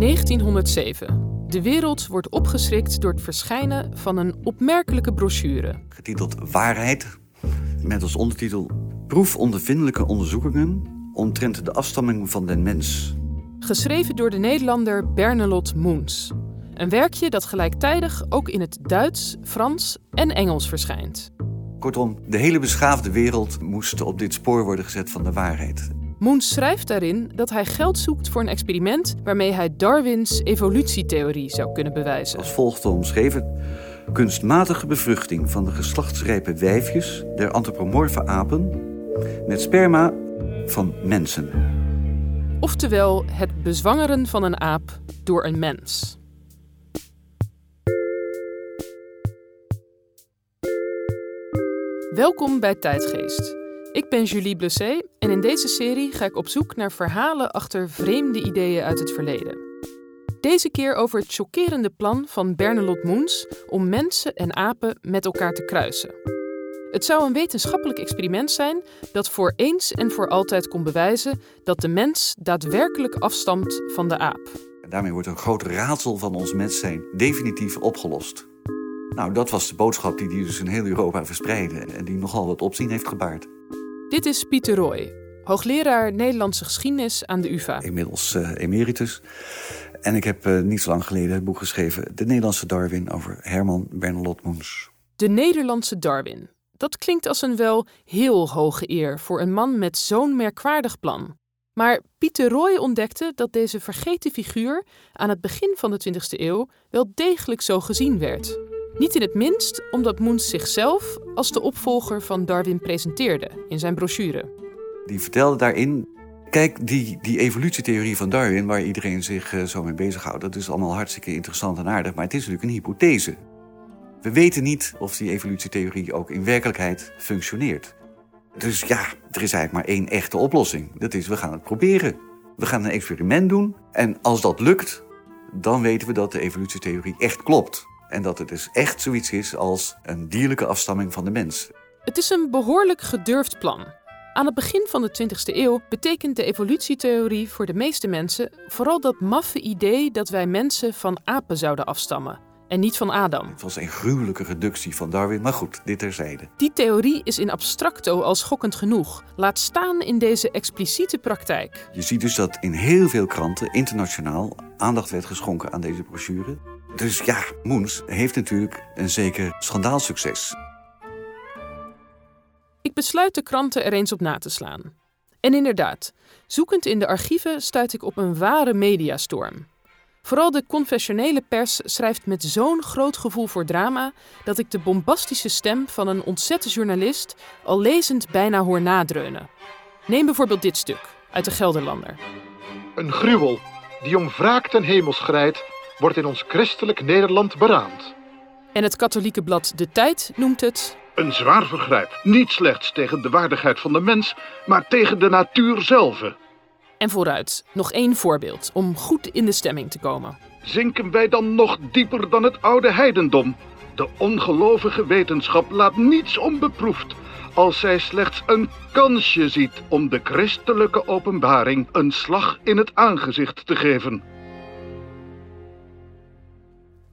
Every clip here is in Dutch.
1907. De wereld wordt opgeschrikt door het verschijnen van een opmerkelijke brochure. Getiteld Waarheid, met als ondertitel Proefondervindelijke onderzoekingen omtrent de afstamming van den mens. Geschreven door de Nederlander Bernelot Moens. Een werkje dat gelijktijdig ook in het Duits, Frans en Engels verschijnt. Kortom, de hele beschaafde wereld moest op dit spoor worden gezet van de waarheid. Moens schrijft daarin dat hij geld zoekt voor een experiment waarmee hij Darwins evolutietheorie zou kunnen bewijzen. Als volgt omschreven: kunstmatige bevruchting van de geslachtsrijpe wijfjes der antropomorfe apen met sperma van mensen. Oftewel het bezwangeren van een aap door een mens. Welkom bij Tijdgeest. Ik ben Julie Blessé en in deze serie ga ik op zoek naar verhalen achter vreemde ideeën uit het verleden. Deze keer over het chockerende plan van Bernelot Moens om mensen en apen met elkaar te kruisen. Het zou een wetenschappelijk experiment zijn dat voor eens en voor altijd kon bewijzen dat de mens daadwerkelijk afstamt van de aap. Daarmee wordt een groot raadsel van ons mens zijn definitief opgelost. Nou, dat was de boodschap die hij dus in heel Europa verspreidde en die nogal wat opzien heeft gebaard. Dit is Pieter Roy, hoogleraar Nederlandse geschiedenis aan de UvA. Inmiddels uh, emeritus. En ik heb uh, niet zo lang geleden het boek geschreven... De Nederlandse Darwin over Herman Bernelot Moens. De Nederlandse Darwin. Dat klinkt als een wel heel hoge eer voor een man met zo'n merkwaardig plan. Maar Pieter Roy ontdekte dat deze vergeten figuur aan het begin van de 20e eeuw wel degelijk zo gezien werd. Niet in het minst omdat Moens zichzelf als de opvolger van Darwin presenteerde in zijn brochure. Die vertelde daarin. Kijk, die, die evolutietheorie van Darwin, waar iedereen zich uh, zo mee bezighoudt, dat is allemaal hartstikke interessant en aardig, maar het is natuurlijk een hypothese. We weten niet of die evolutietheorie ook in werkelijkheid functioneert. Dus ja, er is eigenlijk maar één echte oplossing. Dat is, we gaan het proberen. We gaan een experiment doen en als dat lukt, dan weten we dat de evolutietheorie echt klopt. En dat het dus echt zoiets is als een dierlijke afstamming van de mens. Het is een behoorlijk gedurfd plan. Aan het begin van de 20e eeuw betekent de evolutietheorie voor de meeste mensen vooral dat maffe idee dat wij mensen van apen zouden afstammen en niet van Adam. Het was een gruwelijke reductie van Darwin, maar goed, dit terzijde. Die theorie is in abstracto al schokkend genoeg. Laat staan in deze expliciete praktijk. Je ziet dus dat in heel veel kranten internationaal aandacht werd geschonken aan deze brochure. Dus ja, Moens heeft natuurlijk een zeker schandaalsucces. Ik besluit de kranten er eens op na te slaan. En inderdaad, zoekend in de archieven stuit ik op een ware mediastorm. Vooral de confessionele pers schrijft met zo'n groot gevoel voor drama dat ik de bombastische stem van een ontzette journalist al lezend bijna hoor nadreunen. Neem bijvoorbeeld dit stuk uit de Gelderlander. Een gruwel die om wraak ten hemel schrijdt, wordt in ons christelijk Nederland beraamd. En het katholieke blad De Tijd noemt het. Een zwaar vergrijp, niet slechts tegen de waardigheid van de mens, maar tegen de natuur zelf. En vooruit, nog één voorbeeld om goed in de stemming te komen. Zinken wij dan nog dieper dan het oude heidendom? De ongelovige wetenschap laat niets onbeproefd als zij slechts een kansje ziet om de christelijke openbaring een slag in het aangezicht te geven.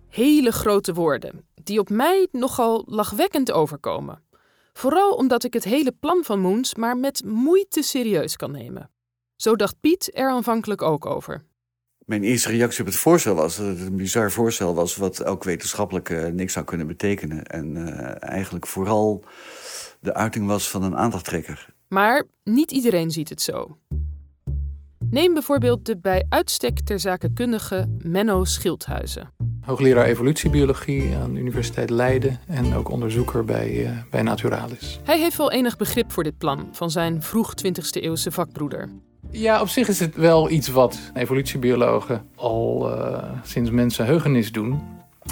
Hele grote woorden, die op mij nogal lachwekkend overkomen. Vooral omdat ik het hele plan van Moens maar met moeite serieus kan nemen. Zo dacht Piet er aanvankelijk ook over. Mijn eerste reactie op het voorstel was dat het een bizar voorstel was... wat elk wetenschappelijke niks zou kunnen betekenen. En uh, eigenlijk vooral de uiting was van een aandachttrekker. Maar niet iedereen ziet het zo. Neem bijvoorbeeld de bij uitstek ter zake kundige Menno Schildhuizen. Hoogleraar evolutiebiologie aan de Universiteit Leiden en ook onderzoeker bij, uh, bij Naturalis. Hij heeft wel enig begrip voor dit plan van zijn vroeg 20e eeuwse vakbroeder. Ja, op zich is het wel iets wat evolutiebiologen al uh, sinds mensenheugenis doen.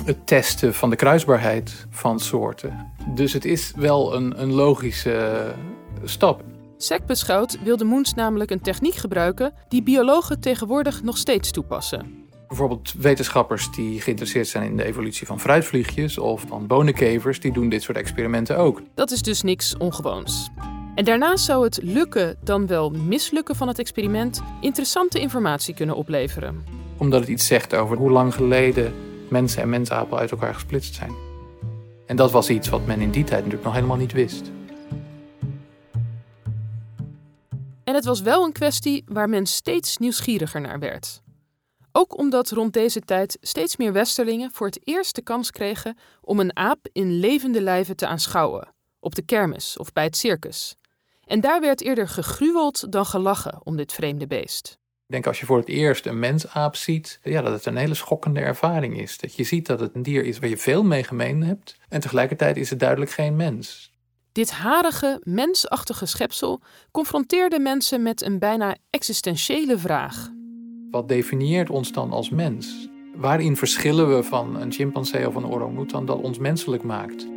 Het testen van de kruisbaarheid van soorten. Dus het is wel een, een logische stap. SEC wilde Moens namelijk een techniek gebruiken die biologen tegenwoordig nog steeds toepassen. Bijvoorbeeld wetenschappers die geïnteresseerd zijn in de evolutie van fruitvliegjes of van bonenkevers, die doen dit soort experimenten ook. Dat is dus niks ongewoons. En daarnaast zou het lukken dan wel mislukken van het experiment interessante informatie kunnen opleveren. Omdat het iets zegt over hoe lang geleden mensen en mensapen uit elkaar gesplitst zijn. En dat was iets wat men in die tijd natuurlijk nog helemaal niet wist. En het was wel een kwestie waar men steeds nieuwsgieriger naar werd. Ook omdat rond deze tijd steeds meer Westerlingen voor het eerst de kans kregen om een aap in levende lijven te aanschouwen, op de kermis of bij het circus. En daar werd eerder gegruweld dan gelachen om dit vreemde beest. Ik denk als je voor het eerst een mensaap ziet, ja, dat het een hele schokkende ervaring is. Dat je ziet dat het een dier is waar je veel mee gemeen hebt en tegelijkertijd is het duidelijk geen mens. Dit harige, mensachtige schepsel confronteerde mensen met een bijna existentiële vraag. Wat definieert ons dan als mens? Waarin verschillen we van een chimpansee of een orang-oetan dat ons menselijk maakt?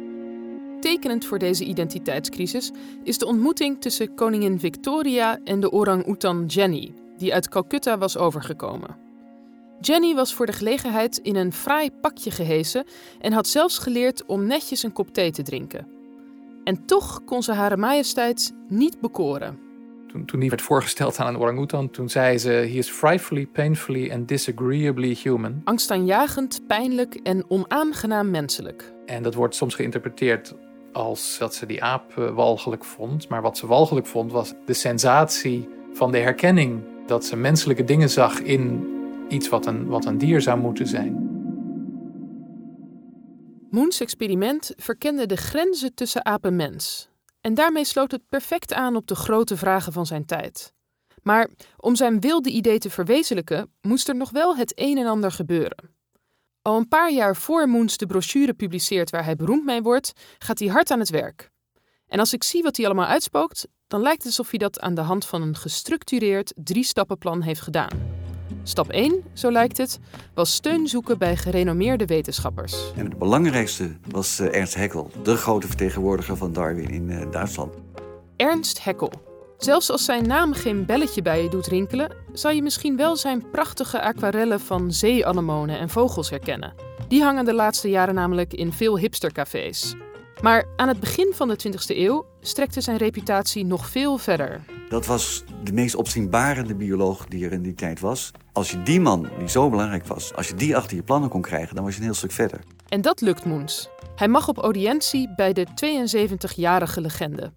Tekenend voor deze identiteitscrisis is de ontmoeting tussen koningin Victoria en de orang-oetan Jenny, die uit Calcutta was overgekomen. Jenny was voor de gelegenheid in een fraai pakje gehesen en had zelfs geleerd om netjes een kop thee te drinken. En toch kon ze Hare Majesteit niet bekoren. Toen, toen die werd voorgesteld aan een orang-oetan, toen zei ze: He is frightfully, painfully and disagreeably human. Angstaanjagend, pijnlijk en onaangenaam menselijk. En dat wordt soms geïnterpreteerd als dat ze die aap uh, walgelijk vond. Maar wat ze walgelijk vond was de sensatie van de herkenning. Dat ze menselijke dingen zag in iets wat een, wat een dier zou moeten zijn. Moens experiment verkende de grenzen tussen aap en mens. En daarmee sloot het perfect aan op de grote vragen van zijn tijd. Maar om zijn wilde idee te verwezenlijken, moest er nog wel het een en ander gebeuren. Al een paar jaar voor Moens de brochure publiceert waar hij beroemd mee wordt, gaat hij hard aan het werk. En als ik zie wat hij allemaal uitspookt, dan lijkt het alsof hij dat aan de hand van een gestructureerd drie-stappenplan heeft gedaan. Stap 1, zo lijkt het, was steun zoeken bij gerenommeerde wetenschappers. En het belangrijkste was uh, Ernst Haeckel, de grote vertegenwoordiger van Darwin in uh, Duitsland. Ernst Haeckel. Zelfs als zijn naam geen belletje bij je doet rinkelen, zal je misschien wel zijn prachtige aquarellen van zeeanemonen en vogels herkennen. Die hangen de laatste jaren namelijk in veel hipstercafés. Maar aan het begin van de 20e eeuw strekte zijn reputatie nog veel verder. Dat was de meest opzienbarende bioloog die er in die tijd was. Als je die man, die zo belangrijk was, als je die achter je plannen kon krijgen, dan was je een heel stuk verder. En dat lukt Moens. Hij mag op audiëntie bij de 72-jarige legende.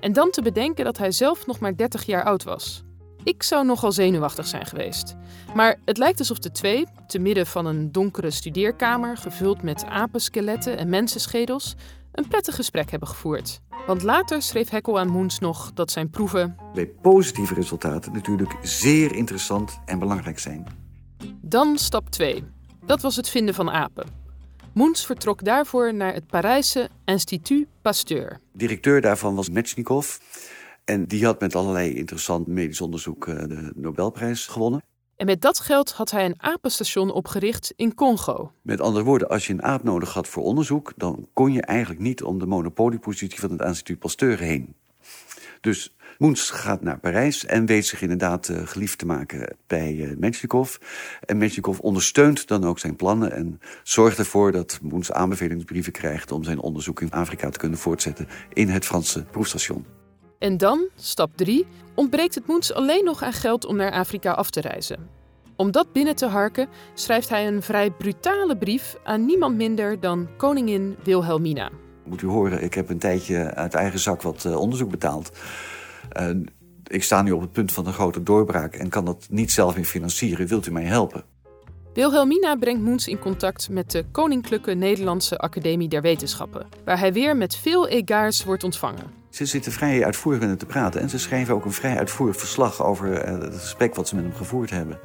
En dan te bedenken dat hij zelf nog maar 30 jaar oud was. Ik zou nogal zenuwachtig zijn geweest. Maar het lijkt alsof de twee, te midden van een donkere studeerkamer gevuld met apenskeletten en mensenschedels, een prettig gesprek hebben gevoerd. Want later schreef Heckel aan Moens nog dat zijn proeven. bij positieve resultaten natuurlijk zeer interessant en belangrijk zijn. Dan stap 2. Dat was het vinden van apen. Moens vertrok daarvoor naar het Parijse Institut Pasteur. Directeur daarvan was Metchnikov. En die had met allerlei interessant medisch onderzoek eh, de Nobelprijs gewonnen. En met dat geld had hij een apenstation opgericht in Congo. Met andere woorden, als je een aap nodig had voor onderzoek, dan kon je eigenlijk niet om de monopoliepositie van het Instituut Pasteur heen. Dus Moens gaat naar Parijs en weet zich inderdaad uh, geliefd te maken bij uh. En Menshikov ondersteunt dan ook zijn plannen en zorgt ervoor dat Moens aanbevelingsbrieven krijgt om zijn onderzoek in Afrika te kunnen voortzetten in het Franse proefstation. En dan, stap 3, ontbreekt het Moens alleen nog aan geld om naar Afrika af te reizen. Om dat binnen te harken schrijft hij een vrij brutale brief aan niemand minder dan koningin Wilhelmina. Moet u horen, ik heb een tijdje uit eigen zak wat uh, onderzoek betaald. Uh, ik sta nu op het punt van een grote doorbraak en kan dat niet zelf meer financieren. Wilt u mij helpen? Wilhelmina brengt Moens in contact met de Koninklijke Nederlandse Academie der Wetenschappen, waar hij weer met veel egaars wordt ontvangen. Ze zitten vrij uitvoerig met hem te praten en ze schrijven ook een vrij uitvoerig verslag over uh, het gesprek wat ze met hem gevoerd hebben.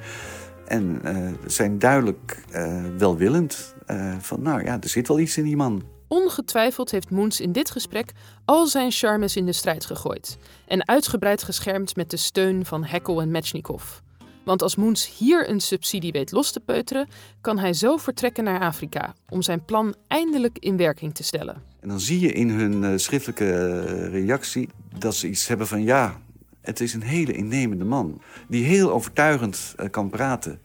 En uh, zijn duidelijk uh, welwillend van, nou ja, er zit wel iets in die man. Ongetwijfeld heeft Moens in dit gesprek al zijn charmes in de strijd gegooid en uitgebreid geschermd met de steun van Heckel en Metchnikov. Want als Moens hier een subsidie weet los te peuteren, kan hij zo vertrekken naar Afrika om zijn plan eindelijk in werking te stellen. En dan zie je in hun uh, schriftelijke uh, reactie dat ze iets hebben van ja, het is een hele innemende man die heel overtuigend uh, kan praten.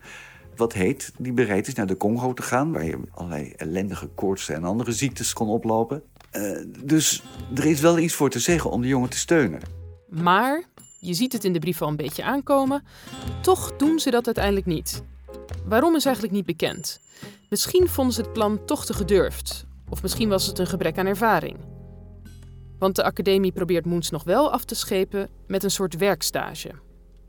Wat heet, die bereid is naar de Congo te gaan, waar je allerlei ellendige koortsen en andere ziektes kon oplopen. dus er is wel iets voor te zeggen om de jongen te steunen. Maar je ziet het in de brief al een beetje aankomen. Toch doen ze dat uiteindelijk niet. Waarom is eigenlijk niet bekend. Misschien vonden ze het plan toch te gedurfd. Of misschien was het een gebrek aan ervaring. Want de academie probeert Moens nog wel af te schepen met een soort werkstage.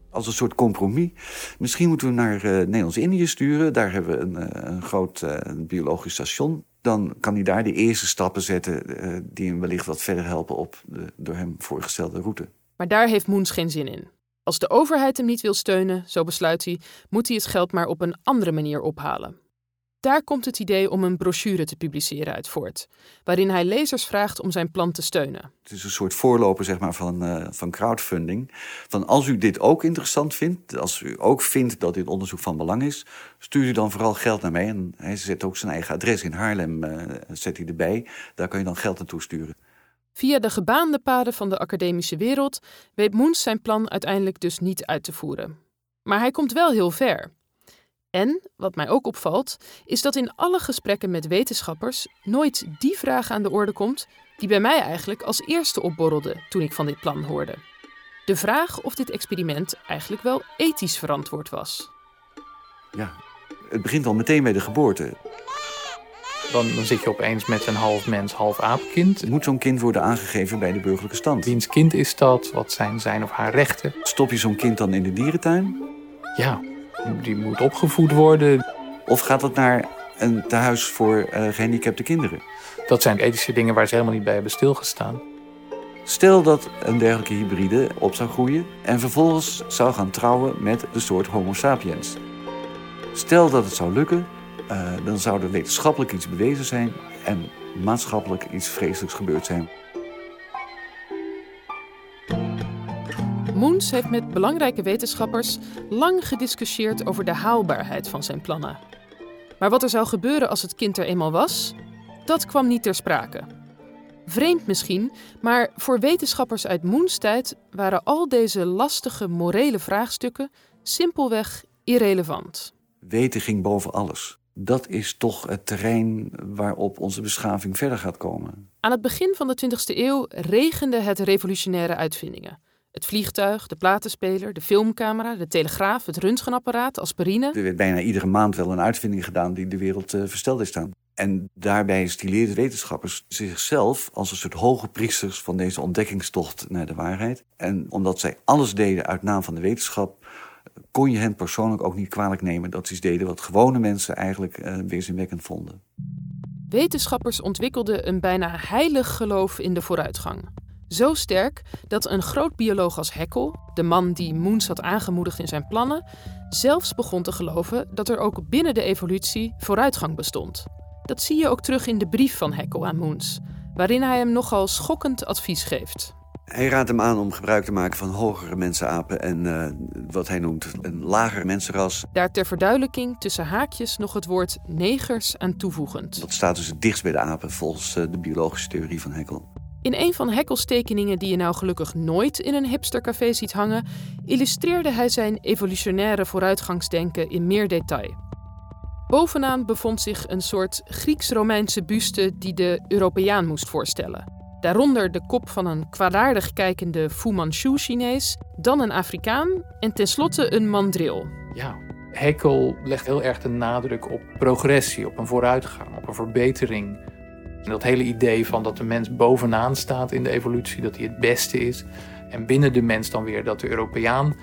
Als een soort compromis. Misschien moeten we naar uh, Nederlands-Indië sturen. Daar hebben we een, uh, een groot uh, biologisch station. Dan kan hij daar de eerste stappen zetten die hem wellicht wat verder helpen op de door hem voorgestelde route. Maar daar heeft Moens geen zin in. Als de overheid hem niet wil steunen, zo besluit hij, moet hij het geld maar op een andere manier ophalen. Daar komt het idee om een brochure te publiceren uit voort, waarin hij lezers vraagt om zijn plan te steunen. Het is een soort voorloper zeg maar, van, uh, van crowdfunding. Van als u dit ook interessant vindt, als u ook vindt dat dit onderzoek van belang is, stuur u dan vooral geld naar mij. En hij zet ook zijn eigen adres in Haarlem, uh, zet hij erbij. Daar kan je dan geld naartoe sturen. Via de gebaande paden van de academische wereld weet Moens zijn plan uiteindelijk dus niet uit te voeren. Maar hij komt wel heel ver. En, wat mij ook opvalt, is dat in alle gesprekken met wetenschappers nooit die vraag aan de orde komt die bij mij eigenlijk als eerste opborrelde toen ik van dit plan hoorde. De vraag of dit experiment eigenlijk wel ethisch verantwoord was. Ja, het begint al meteen bij de geboorte. Dan, dan zit je opeens met een half mens, half aapkind. Moet zo'n kind worden aangegeven bij de burgerlijke stand? Wiens kind is dat? Wat zijn zijn of haar rechten? Stop je zo'n kind dan in de dierentuin? Ja, die moet opgevoed worden. Of gaat dat naar een tehuis voor uh, gehandicapte kinderen? Dat zijn ethische dingen waar ze helemaal niet bij hebben stilgestaan. Stel dat een dergelijke hybride op zou groeien en vervolgens zou gaan trouwen met de soort Homo sapiens. Stel dat het zou lukken, uh, dan zou er wetenschappelijk iets bewezen zijn en maatschappelijk iets vreselijks gebeurd zijn. Moens heeft met belangrijke wetenschappers lang gediscussieerd over de haalbaarheid van zijn plannen. Maar wat er zou gebeuren als het kind er eenmaal was, dat kwam niet ter sprake. Vreemd misschien, maar voor wetenschappers uit Moens tijd waren al deze lastige morele vraagstukken simpelweg irrelevant. Weten ging boven alles. Dat is toch het terrein waarop onze beschaving verder gaat komen. Aan het begin van de 20e eeuw regende het revolutionaire uitvindingen. Het vliegtuig, de platenspeler, de filmcamera, de telegraaf, het röntgenapparaat, aspirine. Er werd bijna iedere maand wel een uitvinding gedaan die de wereld uh, versteld is staan. En daarbij stileerden wetenschappers zichzelf als een soort hoge priesters van deze ontdekkingstocht naar de waarheid. En omdat zij alles deden uit naam van de wetenschap, kon je hen persoonlijk ook niet kwalijk nemen dat ze iets deden wat gewone mensen eigenlijk uh, weerzinwekkend vonden. Wetenschappers ontwikkelden een bijna heilig geloof in de vooruitgang. Zo sterk dat een groot bioloog als Haeckel, de man die Moens had aangemoedigd in zijn plannen, zelfs begon te geloven dat er ook binnen de evolutie vooruitgang bestond. Dat zie je ook terug in de brief van Haeckel aan Moens, waarin hij hem nogal schokkend advies geeft. Hij raadt hem aan om gebruik te maken van hogere mensenapen en uh, wat hij noemt een lager mensenras. Daar ter verduidelijking tussen haakjes nog het woord negers aan toevoegend. Dat staat dus het dichtst bij de apen volgens uh, de biologische theorie van Haeckel. In een van Haeckels tekeningen die je nou gelukkig nooit in een hipstercafé ziet hangen, illustreerde hij zijn evolutionaire vooruitgangsdenken in meer detail. Bovenaan bevond zich een soort Grieks-Romeinse buste die de Europeaan moest voorstellen. Daaronder de kop van een kwaadaardig kijkende Fu Manchu-Chinees, dan een Afrikaan en tenslotte een mandril. Ja, Haeckel legt heel erg de nadruk op progressie, op een vooruitgang, op een verbetering. En dat hele idee van dat de mens bovenaan staat in de evolutie, dat hij het beste is. En binnen de mens dan weer dat de Europeaan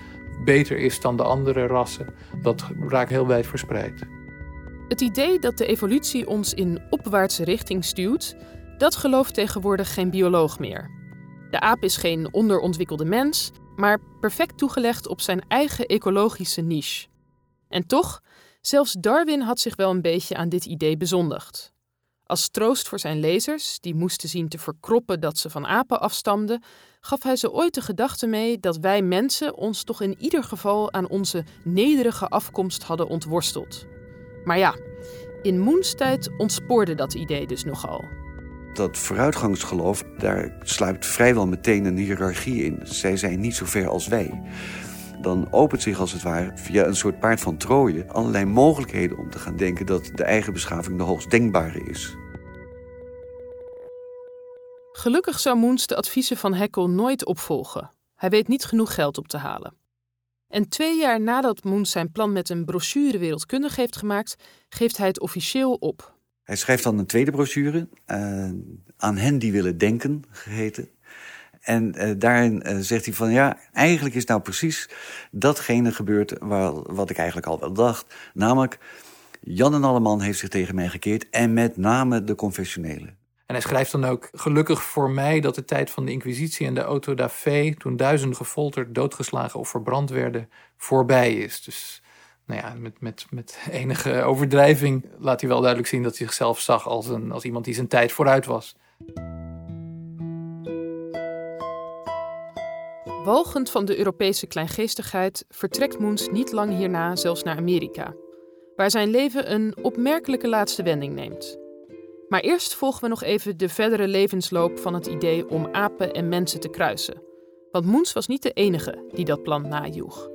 beter is dan de andere rassen, dat raakt heel wijd verspreid. Het idee dat de evolutie ons in opwaartse richting stuwt, dat gelooft tegenwoordig geen bioloog meer. De aap is geen onderontwikkelde mens, maar perfect toegelegd op zijn eigen ecologische niche. En toch, zelfs Darwin had zich wel een beetje aan dit idee bezondigd. Als troost voor zijn lezers, die moesten zien te verkroppen dat ze van apen afstamden, gaf hij ze ooit de gedachte mee dat wij mensen ons toch in ieder geval aan onze nederige afkomst hadden ontworsteld. Maar ja, in Moens tijd ontspoorde dat idee dus nogal. Dat vooruitgangsgeloof, daar sluipt vrijwel meteen een hiërarchie in. Zij zijn niet zo ver als wij dan opent zich als het ware via een soort paard van Troje allerlei mogelijkheden om te gaan denken dat de eigen beschaving de hoogst denkbare is. Gelukkig zou Moens de adviezen van Haeckel nooit opvolgen. Hij weet niet genoeg geld op te halen. En twee jaar nadat Moens zijn plan met een brochure wereldkundig heeft gemaakt, geeft hij het officieel op. Hij schrijft dan een tweede brochure, uh, aan hen die willen denken, geheten. En uh, daarin uh, zegt hij van ja, eigenlijk is nou precies datgene gebeurd waar, wat ik eigenlijk al wel dacht. Namelijk, Jan en Alleman heeft zich tegen mij gekeerd en met name de confessionelen. En hij schrijft dan ook: Gelukkig voor mij dat de tijd van de Inquisitie en de auto da fe, toen duizenden gefolterd, doodgeslagen of verbrand werden, voorbij is. Dus nou ja, met, met, met enige overdrijving laat hij wel duidelijk zien dat hij zichzelf zag als, een, als iemand die zijn tijd vooruit was. Walgend van de Europese kleingeestigheid vertrekt Moens niet lang hierna zelfs naar Amerika, waar zijn leven een opmerkelijke laatste wending neemt. Maar eerst volgen we nog even de verdere levensloop van het idee om apen en mensen te kruisen. Want Moens was niet de enige die dat plan najoeg.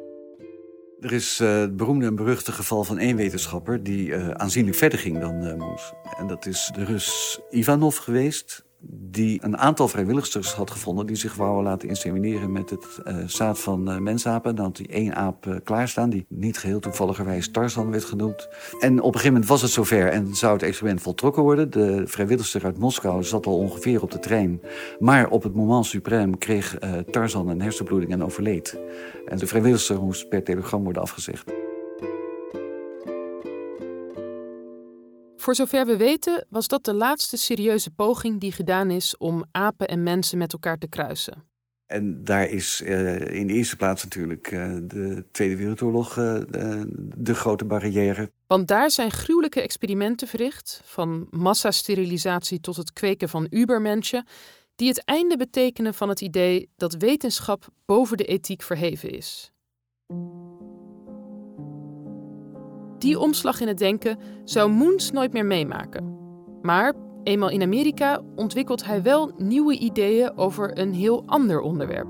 Er is uh, het beroemde en beruchte geval van één wetenschapper die uh, aanzienlijk verder ging dan uh, Moens. En dat is de Rus Ivanov geweest die een aantal vrijwilligers had gevonden... die zich wouden laten insemineren met het uh, zaad van uh, mensapen. Dan had hij één aap uh, klaarstaan, die niet geheel toevalligerwijs Tarzan werd genoemd. En op een gegeven moment was het zover en zou het experiment voltrokken worden. De vrijwilligster uit Moskou zat al ongeveer op de trein. Maar op het moment suprême kreeg Tarzan een hersenbloeding en overleed. En de vrijwilligster moest per telegram worden afgezegd. Voor zover we weten, was dat de laatste serieuze poging die gedaan is om apen en mensen met elkaar te kruisen. En daar is uh, in de eerste plaats natuurlijk uh, de Tweede Wereldoorlog uh, de grote barrière. Want daar zijn gruwelijke experimenten verricht, van massasterilisatie tot het kweken van ubermenschen, die het einde betekenen van het idee dat wetenschap boven de ethiek verheven is. Die omslag in het denken zou Moens nooit meer meemaken. Maar eenmaal in Amerika ontwikkelt hij wel nieuwe ideeën over een heel ander onderwerp.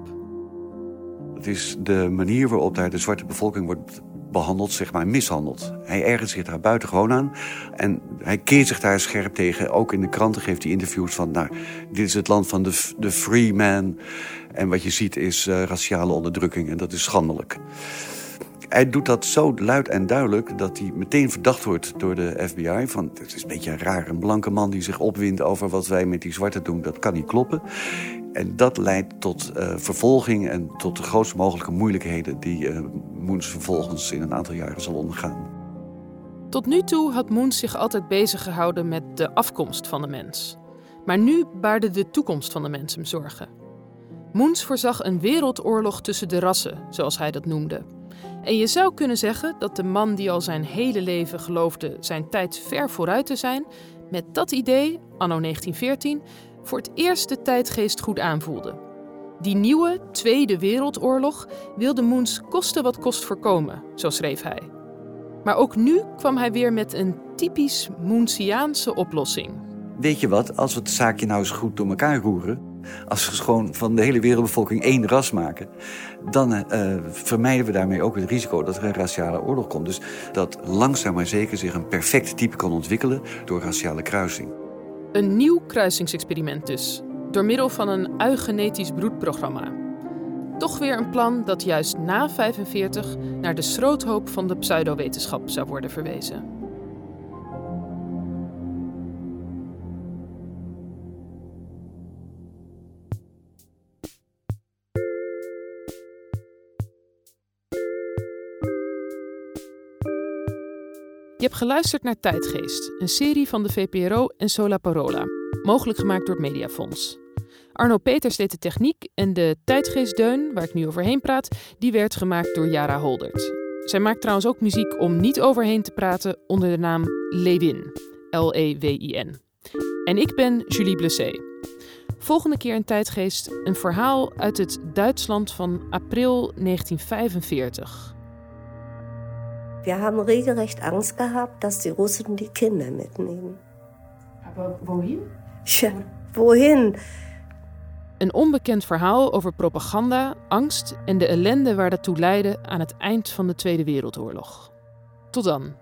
Het is de manier waarop daar de zwarte bevolking wordt behandeld, zeg maar mishandeld. Hij ergert zich daar buitengewoon aan. En hij keert zich daar scherp tegen. Ook in de kranten geeft hij interviews van... nou, dit is het land van de, de free man. En wat je ziet is uh, raciale onderdrukking. En dat is schandelijk hij doet dat zo luid en duidelijk dat hij meteen verdacht wordt door de FBI. Van, het is een beetje raar, een blanke man die zich opwindt over wat wij met die zwarte doen, dat kan niet kloppen. En dat leidt tot uh, vervolging en tot de grootst mogelijke moeilijkheden die uh, Moens vervolgens in een aantal jaren zal ondergaan. Tot nu toe had Moens zich altijd bezig gehouden met de afkomst van de mens. Maar nu baarde de toekomst van de mens hem zorgen. Moens voorzag een wereldoorlog tussen de rassen, zoals hij dat noemde. En je zou kunnen zeggen dat de man die al zijn hele leven geloofde zijn tijd ver vooruit te zijn, met dat idee, anno 1914, voor het eerst de tijdgeest goed aanvoelde. Die nieuwe Tweede Wereldoorlog wilde Moens koste wat kost voorkomen, zo schreef hij. Maar ook nu kwam hij weer met een typisch Moensiaanse oplossing. Weet je wat, als we het zaakje nou eens goed door elkaar roeren, als we gewoon van de hele wereldbevolking één ras maken, dan uh, vermijden we daarmee ook het risico dat er een raciale oorlog komt. Dus dat langzaam maar zeker zich een perfect type kan ontwikkelen door raciale kruising. Een nieuw kruisingsexperiment dus, door middel van een eugenetisch broedprogramma. Toch weer een plan dat juist na 45 naar de schroothoop van de pseudowetenschap zou worden verwezen. Je hebt geluisterd naar Tijdgeest, een serie van de VPRO en Sola Parola, mogelijk gemaakt door het Mediafonds. Arno Peters deed de techniek en de Tijdgeestdeun, waar ik nu overheen praat, die werd gemaakt door Jara Holdert. Zij maakt trouwens ook muziek om niet overheen te praten onder de naam Lewin, L-E-W-I-N. En ik ben Julie Blessé. Volgende keer in Tijdgeest een verhaal uit het Duitsland van april 1945. Wir haben regelrecht Angst gehabt, dass die Russen die Kinder mitnehmen. Aber wohin? Tja, wohin? Een onbekend verhaal over propaganda, angst en de ellende waar dat toe leidde aan het eind van de Tweede Wereldoorlog. Tot dan.